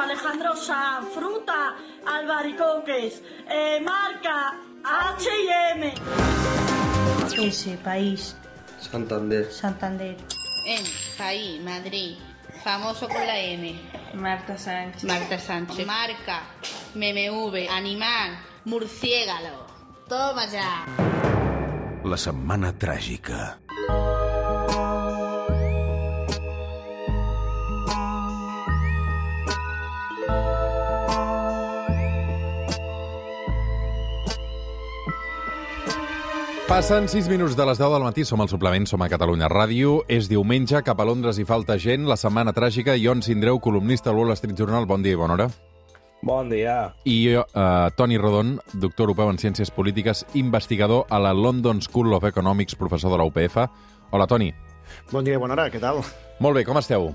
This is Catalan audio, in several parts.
Alejandro Sanz, fruta albaricoques, eh, marca H&M. Ese país, Santander. Santander. En Jaí, Madrid. Famoso con la M. Marta Sánchez. Marta Sánchez. Marca. MMV. Animal. Murciégalo. Toma ya. La setmana tràgica. Passen 6 minuts de les 10 del matí, som al suplement, som a Catalunya Ràdio. És diumenge, cap a Londres hi falta gent, la setmana tràgica. Ion Sindreu, columnista al Wall Street Journal, bon dia i bona hora. Bon dia. I jo, eh, Toni Rodon, doctor europeu en Ciències Polítiques, investigador a la London School of Economics, professor de la UPF. Hola, Toni. Bon dia i bona hora, què tal? Molt bé, com esteu?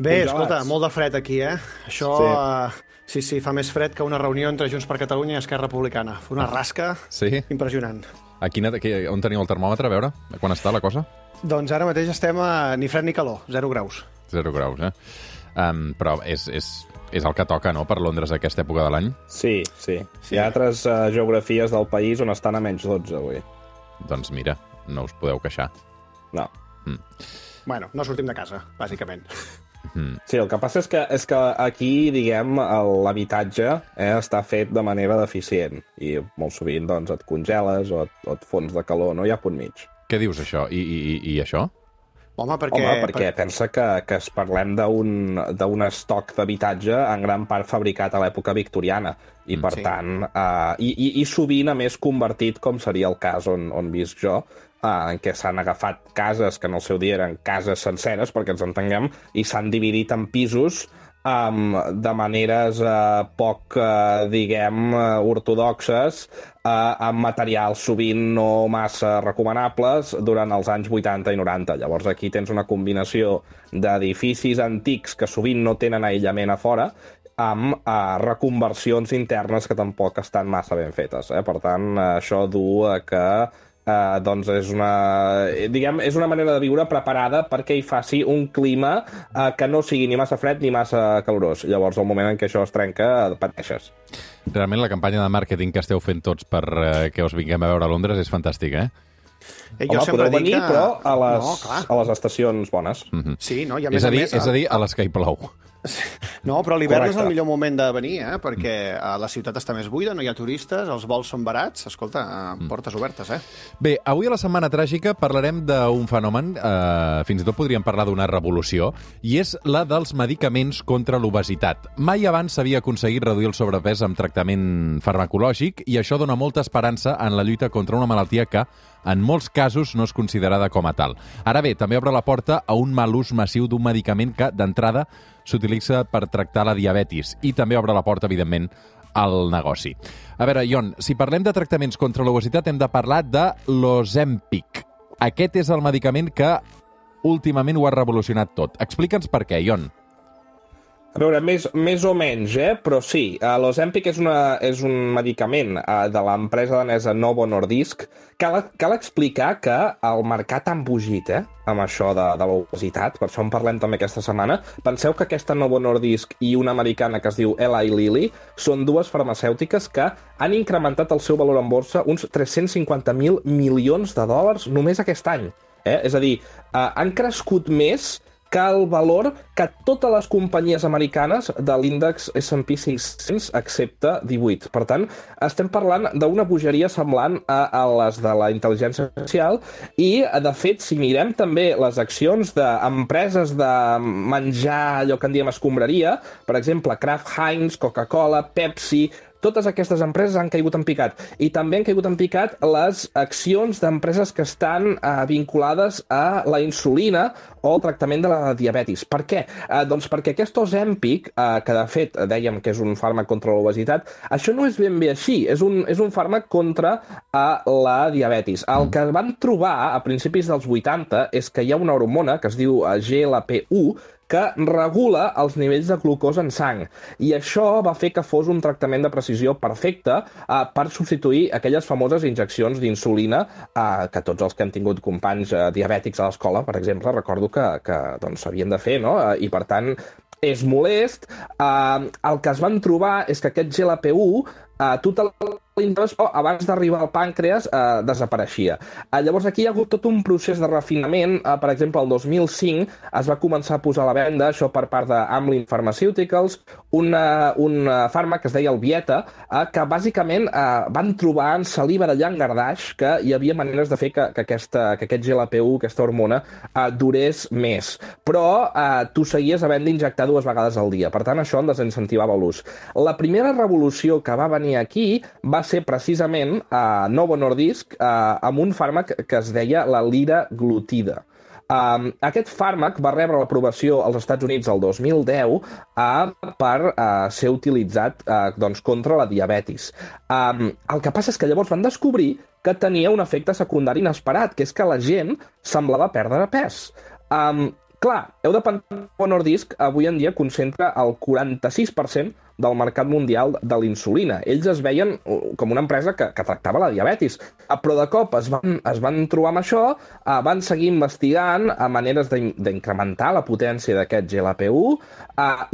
Bé, Congelats. escolta, molt de fred aquí, eh? Això, Sí. sí. sí, sí, fa més fred que una reunió entre Junts per Catalunya i Esquerra Republicana. Una rasca Sí? impressionant. A quina, que, on teniu el termòmetre, a veure? Quan està la cosa? Doncs ara mateix estem a ni fred ni calor, 0 graus. 0 graus, eh? Um, però és, és, és el que toca, no?, per Londres a aquesta època de l'any. Sí, sí. sí. Hi ha altres uh, geografies del país on estan a menys 12 avui. Doncs mira, no us podeu queixar. No. Bueno, no sortim de casa, bàsicament. Sí, el que passa és que, és que aquí, diguem, el- l'habitatge eh, està fet de manera deficient i molt sovint doncs, et congeles o et, o et fons de calor, no hi ha punt mig. Què dius, això? I, i, i- això? Home, perquè... Home, perquè pensa que, que es parlem d'un d'un estoc d'habitatge en gran part fabricat a l'època victoriana i, per Sí. tant, uh, i, i, i sovint, a més, convertit, com seria el cas on, on visc jo, uh, en què s'han agafat cases que en el seu dia eren cases senceres, perquè ens entenguem, i s'han dividit en pisos um, de maneres uh, poc, uh, diguem, uh, ortodoxes, uh, amb materials sovint no massa recomanables durant els anys 80 i 90. Llavors aquí tens una combinació d'edificis antics que sovint no tenen aïllament a fora amb uh, reconversions internes que tampoc estan massa ben fetes. Eh? Per tant, això du a que Uh, doncs és una, eh, diguem, és una manera de viure preparada perquè hi faci un clima uh, que no sigui ni massa fred ni massa calorós. Llavors, al moment en què això es trenca, pateixes. Realment la campanya de màrqueting que esteu fent tots per eh, que us vinguem a veure a Londres és fantàstica, eh? Eh, Home, podeu venir, però a les, No, clar. a les estacions bones. Mm. Sí, no? I a És més a dir, a més... és a dir, a les que hi plou. No, però l'hivern és el millor moment de venir, eh? perquè eh, la ciutat està més buida, no hi ha turistes, els vols són barats. Escolta, eh, portes obertes, eh? Bé, avui a la Setmana Tràgica parlarem d'un fenomen, eh, fins i tot podríem parlar d'una revolució, i és la dels medicaments contra l'obesitat. Mai abans s'havia aconseguit reduir el sobrepès amb tractament farmacològic i això dona molta esperança en la lluita contra una malaltia que, en molts casos, no és considerada com a tal. Ara bé, també obre la porta a un mal ús massiu d'un medicament que, d'entrada, s'utilitza per tractar la diabetis i també obre la porta, evidentment, al negoci. A veure, Ion, si parlem de tractaments contra l'obesitat hem de parlar de l'Ozempic. Aquest és el medicament que últimament ho ha revolucionat tot. Explica'ns per què, Ion. A veure, més, més o menys, eh? però sí, uh, l'Ozempic és, una, és un medicament uh, de l'empresa danesa Novo Nordisk. Cal, cal explicar que el mercat ha embogit eh? amb això de, de l'obesitat, per això en parlem també aquesta setmana. Penseu que aquesta Novo Nordisk i una americana que es diu Eli Lilly són dues farmacèutiques que han incrementat el seu valor en borsa uns 350.000 milions de dòlars només aquest any. Eh? És a dir, uh, han crescut més el valor que totes les companyies americanes de l'índex S&P 500 excepte 18. Per tant, estem parlant d'una bogeria semblant a, a les de la intel·ligència artificial i, de fet, si mirem també les accions d'empreses de menjar allò que en diem escombraria, per exemple, Kraft Heinz, Coca-Cola, Pepsi, totes aquestes empreses han caigut en picat. I també han caigut en picat les accions d'empreses que estan eh, vinculades a la insulina o al tractament de la diabetis. Per què? Eh, doncs perquè aquest Ozempic, eh, que de fet dèiem que és un fàrmac contra l'obesitat, això no és ben bé així. És un, és un fàrmac contra eh, la diabetis. El que van trobar a principis dels 80 és que hi ha una hormona que es diu eh, GLP-1 que regula els nivells de glucosa en sang. I això va fer que fos un tractament de precisió perfecte eh, per substituir aquelles famoses injeccions d'insulina eh, que tots els que han tingut companys eh, diabètics a l'escola, per exemple, recordo que, que doncs, s'havien de fer, no? Eh, I, per tant, és molest. Uh, el que es van trobar és que aquest GLP-1 uh, tu te l'intros, oh, abans d'arribar al pàncreas eh, desapareixia. Eh, llavors aquí hi ha hagut tot un procés de refinament. Eh, per exemple, el 2005 es va començar a posar a la venda, això per part d'Amlin Pharmaceuticals, una, un fàrmac que es deia el Vieta, eh, que bàsicament eh, van trobar en saliva de llangardaix que hi havia maneres de fer que, que, aquesta, que aquest GLP-1, aquesta hormona, eh, durés més. Però eh, tu seguies havent d'injectar dues vegades al dia. Per tant, això en desincentivava l'ús. La primera revolució que va venir aquí va ser precisament a Novo Nordisk eh, amb un fàrmac que es deia la lira glutida. Um, aquest fàrmac va rebre l'aprovació als Estats Units el 2010 uh, per uh, ser utilitzat uh, doncs, contra la diabetis. Um, el que passa és que llavors van descobrir que tenia un efecte secundari inesperat, que és que la gent semblava perdre pes. Um, clar, heu de pensar que Nordisk avui en dia concentra el 46% del mercat mundial de l'insulina. Ells es veien uh, com una empresa que, que tractava la diabetis, però de cop es van, es van trobar amb això, uh, van seguir investigant a maneres d'incrementar la potència d'aquest GLP-1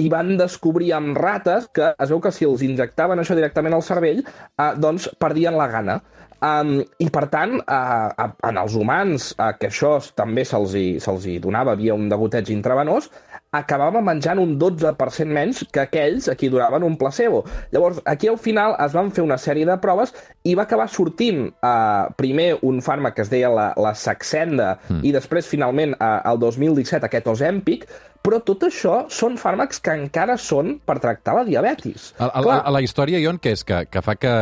i van descobrir amb rates que es veu que si els injectaven això directament al cervell, doncs perdien la gana. Um, I, per tant, uh, en els humans, uh, que això també se'ls se, hi donava via un degoteig intravenós, acabava menjant un 12% menys que aquells a qui duraven un placebo. Llavors, aquí al final es van fer una sèrie de proves i va acabar sortint eh, primer un fàrmac que es deia la, la Saxenda mm. i després, finalment, eh, el 2017, aquest Ozempic, però tot això són fàrmacs que encara són per tractar la diabetis. A, a, a, a la història, Ion, què és? Que, que fa que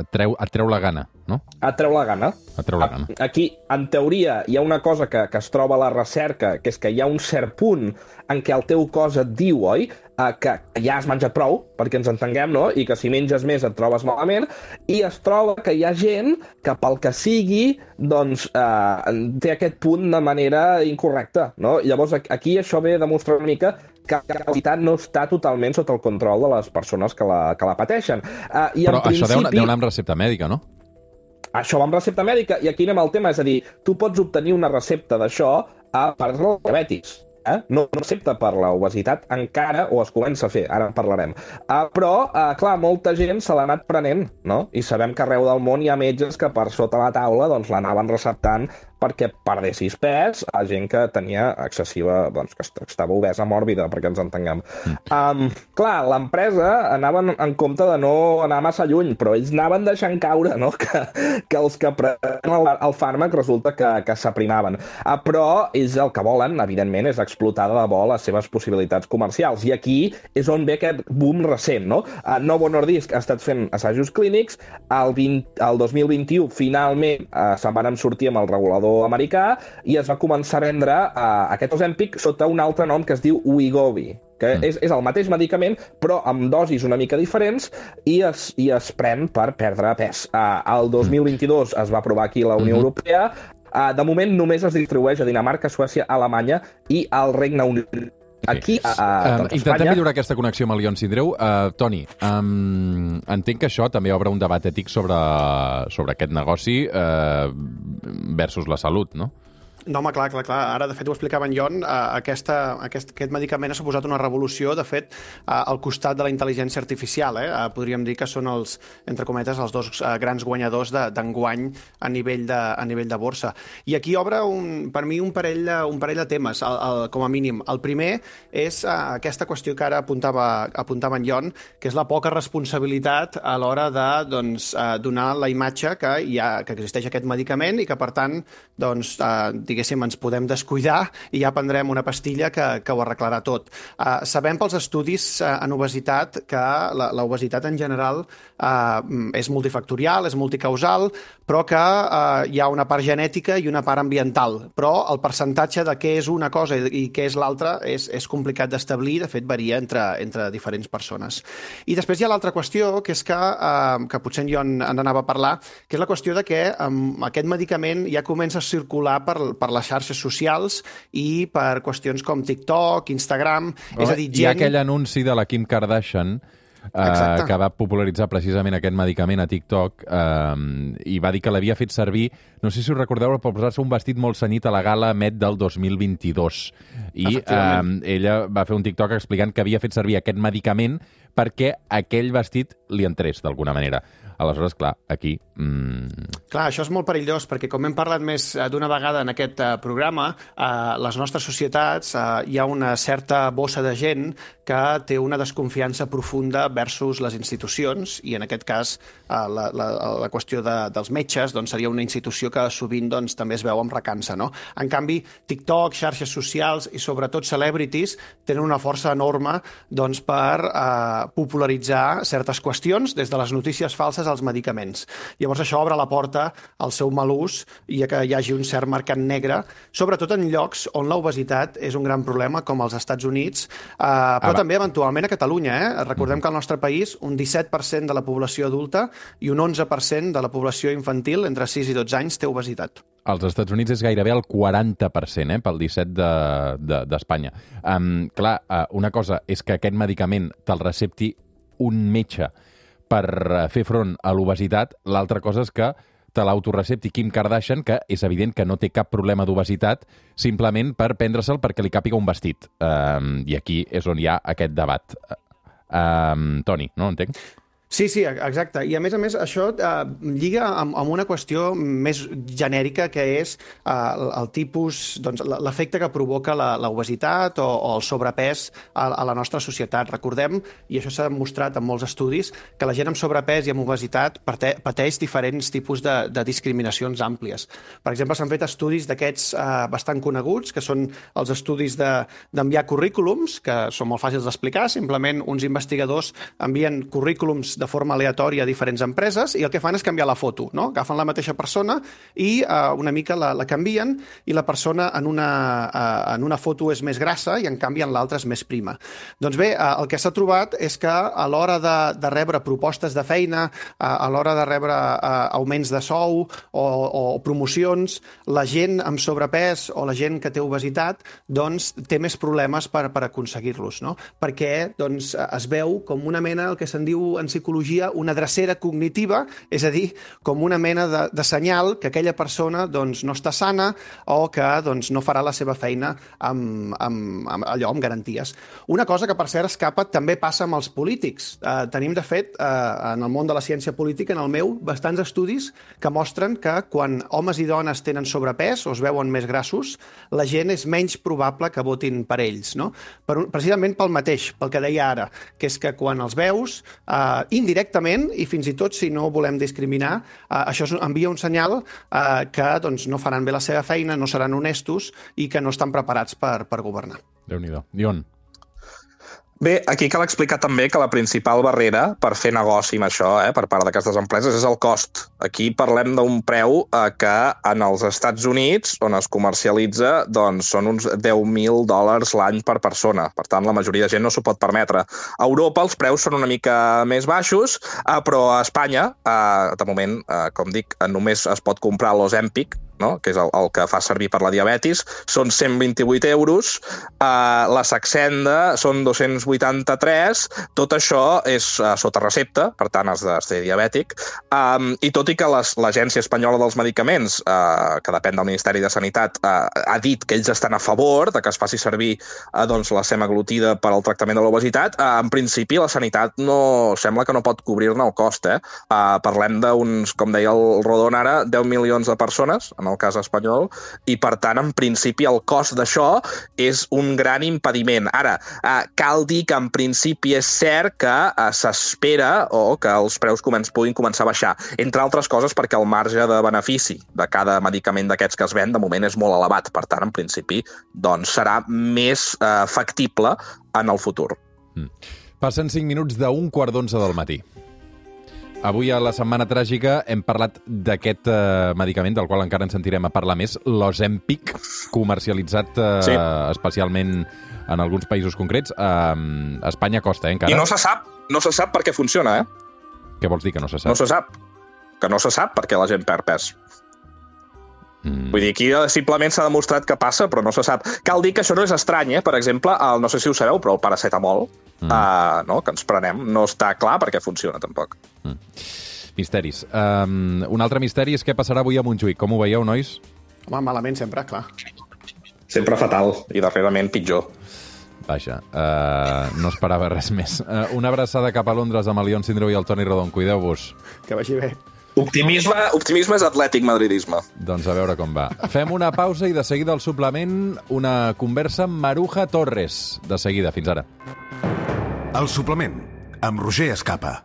et treu, et treu la gana, no? Et treu la gana. Et treu la gana. Aquí, en teoria, hi ha una cosa que, que es troba a la recerca, que és que hi ha un cert punt en què el teu cos et diu, oi, eh, que ja has menjat prou, perquè ens entenguem, no? I que si menges més et trobes malament, i es troba que hi ha gent que pel que sigui, doncs, eh, té aquest punt de manera incorrecta, no? Llavors, aquí això ve a demostrar una mica que la realitat no està totalment sota el control de les persones que la, que la pateixen. Uh, i Però en principi... això deu, deu anar amb recepta mèdica, no? Això va amb recepta mèdica, i aquí anem al tema, és a dir, tu pots obtenir una recepta d'això a part del diabetis eh? no, no accepta per la obesitat encara, o es comença a fer, ara en parlarem. Uh, però, uh, clar, molta gent se l'ha anat prenent, no? I sabem que arreu del món hi ha metges que per sota la taula doncs, l'anaven receptant perquè perdessis pes a gent que tenia excessiva, doncs, que estava obesa mòrbida, perquè ens entenguem. Mm. Um, clar, l'empresa anava en compte de no anar massa lluny, però ells anaven deixant caure, no?, que, que els que prenen el, el fàrmac resulta que, que s'aprimaven. Uh, però ells el que volen, evidentment, és explotar de debò les seves possibilitats comercials. I aquí és on ve aquest boom recent, no? Uh, Novo Nordisk ha estat fent assajos clínics, el, 20, el 2021 finalment uh, se'n van sortir amb el regulador regulador americà i es va començar a vendre uh, aquest Ozempic sota un altre nom que es diu Wegovy que mm. és, és el mateix medicament, però amb dosis una mica diferents, i es, i es pren per perdre pes. Uh, el 2022 es va aprovar aquí a la Unió mm -hmm. Europea, uh, de moment només es distribueix a Dinamarca, Suècia, Alemanya i al Regne Unit. Aquí, a, a, um, intentem millorar aquesta connexió amb el Ion Sindreu. Uh, Toni, um, entenc que això també obre un debat ètic sobre, sobre aquest negoci uh, versus la salut, no? No, home, clar, clar, clar. Ara, de fet, ho explicava en Jon, eh, aquesta, aquest, aquest medicament ha suposat una revolució, de fet, eh, al costat de la intel·ligència artificial. Eh? Eh, podríem dir que són els, entre cometes, els dos grans guanyadors d'enguany de, a, nivell de, a nivell de borsa. I aquí obre, un, per mi, un parell de, un parell de temes, el, el, com a mínim. El primer és aquesta qüestió que ara apuntava, apuntava en Jon, que és la poca responsabilitat a l'hora de doncs, donar la imatge que, hi ha, que existeix aquest medicament i que, per tant, doncs, eh, diguéssim, ens podem descuidar i ja prendrem una pastilla que, que ho arreglarà tot. Uh, sabem pels estudis uh, en obesitat que la, obesitat en general uh, és multifactorial, és multicausal, però que uh, hi ha una part genètica i una part ambiental. Però el percentatge de què és una cosa i què és l'altra és, és complicat d'establir, de fet varia entre, entre diferents persones. I després hi ha l'altra qüestió, que és que, uh, que potser jo en, en anava a parlar, que és la qüestió de que um, aquest medicament ja comença a circular per, per les xarxes socials i per qüestions com TikTok, Instagram... Oh, és a dir, gent... Hi ha aquell anunci de la Kim Kardashian Exacte. eh, que va popularitzar precisament aquest medicament a TikTok eh, i va dir que l'havia fet servir, no sé si us recordeu, per posar-se un vestit molt senyit a la gala Met del 2022. I eh, ella va fer un TikTok explicant que havia fet servir aquest medicament perquè aquell vestit li entrés d'alguna manera. Aleshores, clar, aquí... Mm, Clar, això és molt perillós, perquè com hem parlat més eh, d'una vegada en aquest eh, programa, a les nostres societats eh, hi ha una certa bossa de gent que té una desconfiança profunda versus les institucions, i en aquest cas eh, la, la, la qüestió de, dels metges doncs, seria una institució que sovint doncs, també es veu amb recança. No? En canvi, TikTok, xarxes socials i sobretot celebrities tenen una força enorme doncs, per eh, popularitzar certes qüestions, des de les notícies falses als medicaments. Llavors això obre la porta al seu mal ús i a que hi hagi un cert mercat negre, sobretot en llocs on l'obesitat és un gran problema, com als Estats Units, eh, però va. també eventualment a Catalunya. Eh? Recordem que al nostre país un 17% de la població adulta i un 11% de la població infantil entre 6 i 12 anys té obesitat. Als Estats Units és gairebé el 40%, eh, pel 17 d'Espanya. De, d'Espanya. um, clar, uh, una cosa és que aquest medicament te'l recepti un metge per eh, fer front a l'obesitat, l'altra cosa és que te l'autorecepti Kim Kardashian, que és evident que no té cap problema d'obesitat, simplement per prendre-se'l perquè li càpiga un vestit. Um, I aquí és on hi ha aquest debat. Um, Toni, no entenc? Sí, sí, exacte. I a més a més això eh, lliga amb, amb una qüestió més genèrica que és eh, el, el tipus, doncs, l'efecte que provoca la, la obesitat o, o el sobrepès a, a la nostra societat. Recordem, i això s'ha demostrat en molts estudis, que la gent amb sobrepès i amb obesitat pate, pateix diferents tipus de, de discriminacions àmplies. Per exemple, s'han fet estudis d'aquests eh, bastant coneguts, que són els estudis de- d'enviar currículums, que són molt fàcils d'explicar, simplement uns investigadors envien currículums de forma aleatòria a diferents empreses i el que fan és canviar la foto, no? Agafen la mateixa persona i uh, una mica la, la canvien i la persona en una, uh, en una foto és més grassa i en canvi en l'altra és més prima. Doncs bé, uh, el que s'ha trobat és que a l'hora de, de rebre propostes de feina, uh, a l'hora de rebre uh, augments de sou o, o promocions, la gent amb sobrepès o la gent que té obesitat doncs té més problemes per, per aconseguir-los, no? Perquè doncs, es veu com una mena, el que se'n diu en psicologia, una drecera cognitiva, és a dir, com una mena de, de senyal que aquella persona doncs, no està sana o que doncs, no farà la seva feina amb, amb, amb allò, amb garanties. Una cosa que, per cert, escapa també passa amb els polítics. Eh, tenim, de fet, eh, en el món de la ciència política, en el meu, bastants estudis que mostren que quan homes i dones tenen sobrepès o es veuen més grassos, la gent és menys probable que votin per ells, no? Per, precisament pel mateix, pel que deia ara, que és que quan els veus, eh, indirectament, i fins i tot si no volem discriminar, eh, això envia un senyal eh, que doncs, no faran bé la seva feina, no seran honestos i que no estan preparats per, per governar. Déu-n'hi-do. Dion. Bé, aquí cal explicar també que la principal barrera per fer negoci amb això, eh, per part d'aquestes empreses, és el cost. Aquí parlem d'un preu eh, que en els Estats Units, on es comercialitza, doncs són uns 10.000 dòlars l'any per persona. Per tant, la majoria de gent no s'ho pot permetre. A Europa els preus són una mica més baixos, eh, però a Espanya, eh, de moment, eh, com dic, només es pot comprar l'Ozempic, no? que és el, el que fa servir per la diabetis, són 128 euros, eh, la Saxenda són 283, tot això és eh, sota recepta, per tant has de ser diabètic, um, i tot i que l'Agència Espanyola dels Medicaments, eh, que depèn del Ministeri de Sanitat, eh, ha dit que ells estan a favor de que es faci servir eh, doncs, la semaglutida per al tractament de l'obesitat, eh, en principi la sanitat no sembla que no pot cobrir-ne el cost. Eh? Eh, parlem d'uns, com deia el Rodon ara, 10 milions de persones, en el cas espanyol, i per tant, en principi, el cost d'això és un gran impediment. Ara, eh, cal dir que en principi és cert que eh, s'espera o que els preus començ, puguin començar a baixar, entre altres coses perquè el marge de benefici de cada medicament d'aquests que es ven de moment és molt elevat. Per tant, en principi, doncs, serà més eh, factible en el futur. Passen 5 minuts d'un quart d'onze del matí. Avui a la Setmana Tràgica hem parlat d'aquest eh, medicament, del qual encara en sentirem a parlar més, l'Ozempic, comercialitzat eh, Sí. especialment en alguns països concrets. Eh, a Espanya costa, eh, encara. I no se sap, no se sap per què funciona, eh? Què vols dir que no se sap? No se sap. Que no se sap perquè la gent perd pes. Mm. Vull dir, aquí eh, simplement s'ha demostrat que passa, però no se sap. Cal dir que això no és estrany, eh? Per exemple, el, no sé si ho sabeu, però el paracetamol, mm. uh, no, que ens prenem, no està clar perquè funciona, tampoc. Mm. Misteris. Um, un altre misteri és què passarà avui a Montjuïc. Com ho veieu, nois? Home, malament sempre, clar. Sempre fatal, i darrerament pitjor. Vaja, uh, no esperava res més. Uh, una abraçada cap a Londres amb el Leon Sindreu i el Toni Rodon. Cuideu-vos. Que vagi bé. Optimisme, optimisme és atlètic madridisme. Doncs a veure com va. Fem una pausa i de seguida al suplement una conversa amb Maruja Torres. De seguida, fins ara. El suplement, amb Roger Escapa.